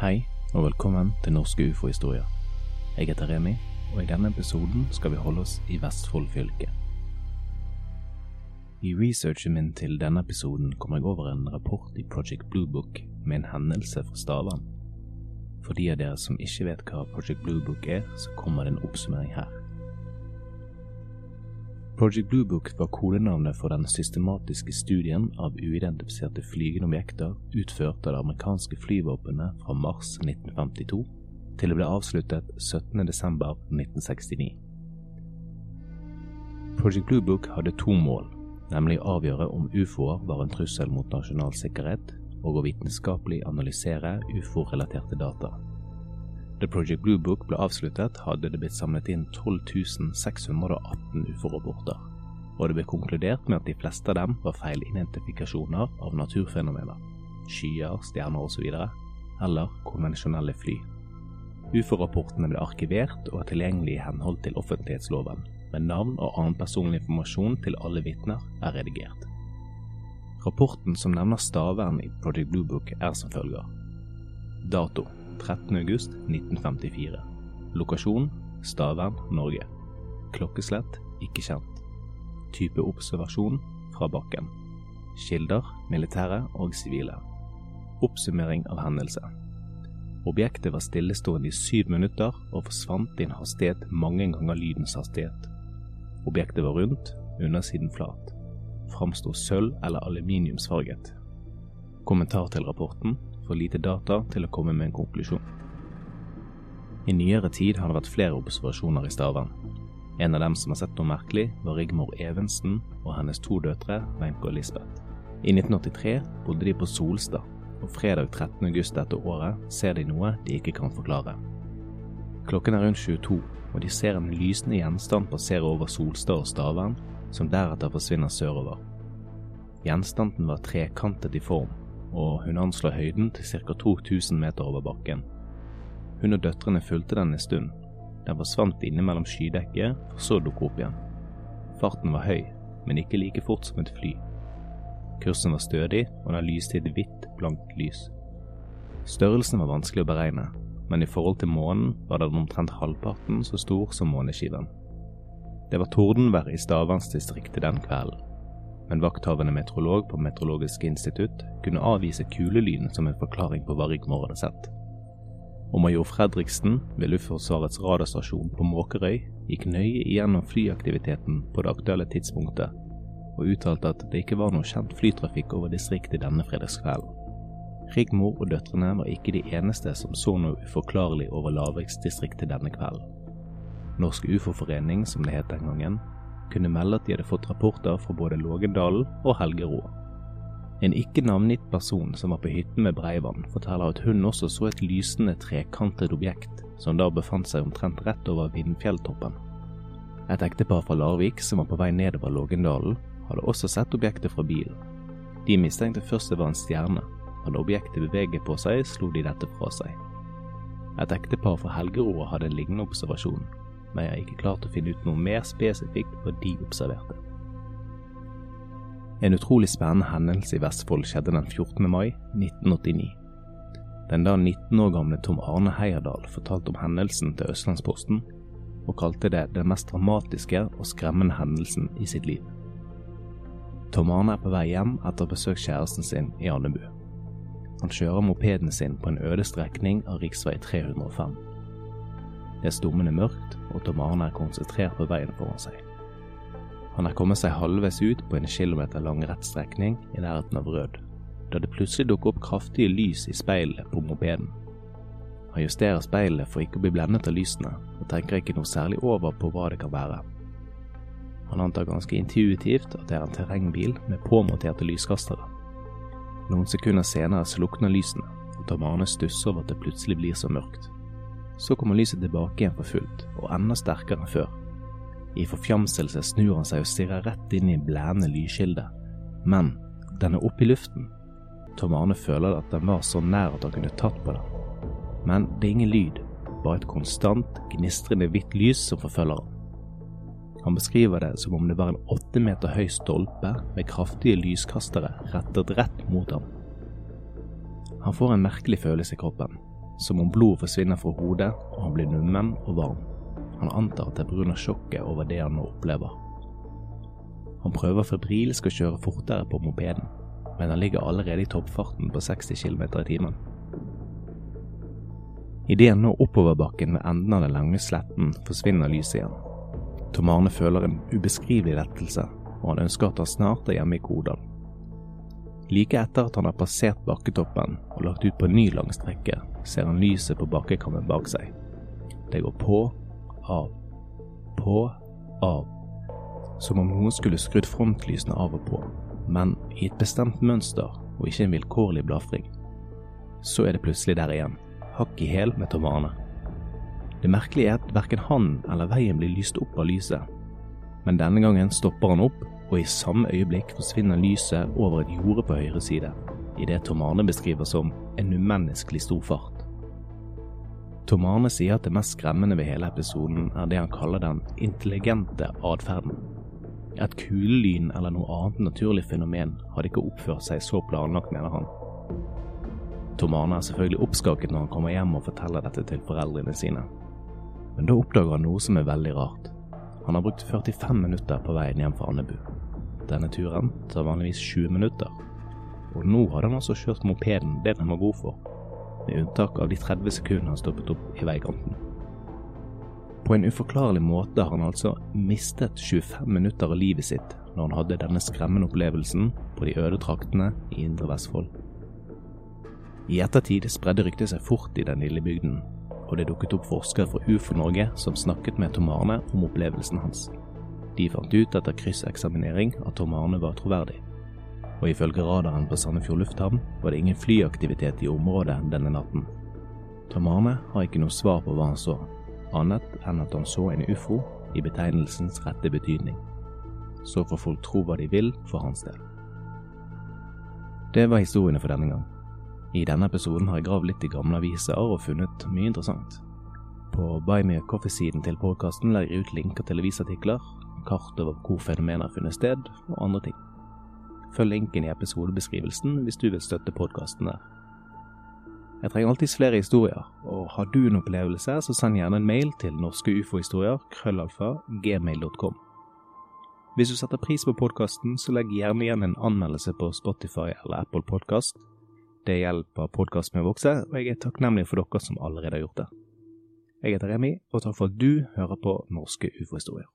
Hei, og velkommen til Norske ufo-historier. Jeg heter Remi, og i denne episoden skal vi holde oss i Vestfold fylke. I researchen min til denne episoden kom jeg over en rapport i Project Blue Book med en hendelse fra Stavern. For de av dere som ikke vet hva Project Blue Book er, så kommer det en oppsummering her. Project Blue Book var kodenavnet for den systematiske studien av uidentifiserte flygende objekter utført av det amerikanske flyvåpenet fra mars 1952 til det ble avsluttet 17.12.1969. Project Blue Book hadde to mål, nemlig å avgjøre om ufoer var en trussel mot nasjonal sikkerhet, og å vitenskapelig analysere ufo-relaterte data. Da Project Blue Book ble avsluttet, hadde det blitt samlet inn 12 618 ufo-rapporter, og det ble konkludert med at de fleste av dem var feilidentifikasjoner av naturfenomener, skyer, stjerner osv., eller konvensjonelle fly. Ufo-rapportene ble arkivert og er tilgjengelig i henhold til offentlighetsloven, men navn og annen personlig informasjon til alle vitner er redigert. Rapporten som nevner stavern i Project Blue Book er som følger. Dato 13.8.1954. Lokasjon Stavern, Norge. Klokkeslett ikke kjent. Type observasjon fra bakken. Kilder militære og sivile. Oppsummering av hendelse. Objektet var stillestående i syv minutter og forsvant i en hastighet mange ganger lydens hastighet. Objektet var rundt, undersiden flat. Framsto sølv- eller aluminiumsfarget. Kommentar til rapporten for lite data til å komme med en konklusjon. I nyere tid har det vært flere observasjoner i Stavern. En av dem som har sett noe merkelig, var Rigmor Evensen og hennes to døtre, Wenche og Lisbeth. I 1983 bodde de på Solstad, og fredag 13. august dette året ser de noe de ikke kan forklare. Klokken er rundt 22, og de ser en lysende gjenstand passere over Solstad og Stavern, som deretter forsvinner sørover. Gjenstanden var trekantet i form, og hun anslår høyden til ca. 2000 meter over bakken. Hun og døtrene fulgte den en stund. Den forsvant innimellom skydekket, for så å dukke opp igjen. Farten var høy, men ikke like fort som et fly. Kursen var stødig, og den lyste i et hvitt, blankt lys. Størrelsen var vanskelig å beregne, men i forhold til månen var den omtrent halvparten så stor som måneskiven. Det var tordenvær i Stavangsdistriktet den kvelden men vakthavende meteorolog på Meteorologisk institutt kunne avvise kulelyden som en forklaring på hva Rigmor hadde sett. Og major Fredriksen ved Luftforsvarets radarstasjon på Måkerøy gikk nøye igjennom flyaktiviteten på det aktuelle tidspunktet, og uttalte at det ikke var noe kjent flytrafikk over distriktet denne fredagskvelden. Rigmor og døtrene var ikke de eneste som så noe uforklarlig over Lavriksdistriktet denne kvelden. Norsk ufo-forening, som det het den gangen, kunne melde at de hadde fått rapporter fra både Lågendalen og Helgerå. En ikke navngitt person som var på hytten med Breivann, forteller at hun også så et lysende trekantet objekt som da befant seg omtrent rett over Vindfjelltoppen. Et ektepar fra Larvik som var på vei nedover Lågendalen, hadde også sett objektet fra bilen. De mistenkte først det var en stjerne, og da objektet beveget på seg, slo de dette fra seg. Et ektepar fra Helgerå hadde en lignende observasjon, men jeg har ikke klart å finne ut noe mer spesifikt på de observerte. En utrolig spennende hendelse i Vestfold skjedde den 14. mai 1989. Den da 19 år gamle Tom Arne Heierdal fortalte om hendelsen til Østlandsposten, og kalte det den mest dramatiske og skremmende hendelsen i sitt liv. Tom Arne er på vei hjem etter å ha besøkt kjæresten sin i Andebu. Han kjører mopeden sin på en øde strekning av rv. 305. Det er stummende mørkt, og Tom Arne er konsentrert på veien foran seg. Han er kommet seg halvveis ut på en kilometer lang rettstrekning i nærheten av Rød, da det plutselig dukker opp kraftige lys i speilet på mopeden. Han justerer speilet for ikke å bli blendet av lysene, og tenker ikke noe særlig over på hva det kan være. Han antar ganske intuitivt at det er en terrengbil med påmonterte lyskastere. Noen sekunder senere slukner lysene, og Tom Arne stusser over at det plutselig blir så mørkt. Så kommer lyset tilbake igjen for fullt, og enda sterkere enn før. I forfjamselse snur han seg og stirrer rett inn i blendende lyskilde. Men den er oppe i luften. Tom Arne føler at den var så nær at han kunne tatt på den. Men det er ingen lyd, bare et konstant, gnistrende hvitt lys som forfølger ham. Han beskriver det som om det var en åtte meter høy stolpe med kraftige lyskastere rettet rett mot ham. Han får en merkelig følelse i kroppen, som om blodet forsvinner fra hodet og han blir nummen og varm. Han antar at det er pga. sjokket over det han nå opplever. Han prøver febrilsk å kjøre fortere på mopeden, men han ligger allerede i toppfarten på 60 km i timen. Idet han når oppoverbakken ved enden av den lange sletten, forsvinner lyset igjen. Tom Arne føler en ubeskrivelig lettelse, og han ønsker at han snart er hjemme i Kodal. Like etter at han har passert bakketoppen og lagt ut på en ny langstrekke, ser han lyset på bakkekammen bak seg. Det går på, av, på, av. Som om noen skulle skrudd frontlysene av og på, men i et bestemt mønster og ikke en vilkårlig blafring. Så er det plutselig der igjen, hakk i hæl med Tom Arne. Det merkelige er at verken han eller veien blir lyst opp av lyset, men denne gangen stopper han opp og i samme øyeblikk forsvinner lyset over et jorde på høyre side, i det Tom Arne beskriver som en umenneskelig stor fart. Tom Arne sier at det mest skremmende ved hele episoden er det han kaller den intelligente atferden. Et kulelyn eller noe annet naturlig fenomen hadde ikke oppført seg så planlagt, mener han. Tom Arne er selvfølgelig oppskaket når han kommer hjem og forteller dette til foreldrene sine. Men da oppdager han noe som er veldig rart. Han har brukt 45 minutter på veien hjem fra Andebu. Denne turen tar vanligvis 20 minutter, og nå hadde han altså kjørt mopeden det den var god for, med unntak av de 30 sekundene han stoppet opp i veikanten. På en uforklarlig måte har han altså mistet 25 minutter av livet sitt når han hadde denne skremmende opplevelsen på de øde traktene i Indre Vestfold. I ettertid spredde ryktet seg fort i den lille bygden, og det dukket opp forskere fra UFO Norge som snakket med Tom Arne om opplevelsen hans. De fant ut etter krysseksaminering at Tom Arne var troverdig, og ifølge radaren på Sandefjord lufthavn var det ingen flyaktivitet i området denne natten. Tom Arne har ikke noe svar på hva han så, annet enn at han så en ufo i betegnelsens rette betydning. Så får folk tro hva de vil for hans del. Det var historiene for denne gang. I denne episoden har jeg gravd litt i gamle aviser og funnet mye interessant. På Buy Me a Coffee-siden til podkasten legger jeg ut linker til avisartikler, kart over hvor fenomener har funnet sted, og andre ting. Følg linken i episodebeskrivelsen hvis du vil støtte podkasten der. Jeg trenger alltids flere historier, og har du en opplevelse, så send gjerne en mail til norske ufo-historier, krøllalfa, gmail.com. Hvis du setter pris på podkasten, så legg gjerne igjen en anmeldelse på Spotify eller Apple Podkast det hjelper podkasten med å vokse, og jeg er takknemlig for dere som allerede har gjort det. Jeg heter Remi, og takk for at du hører på Norske ufo-historier.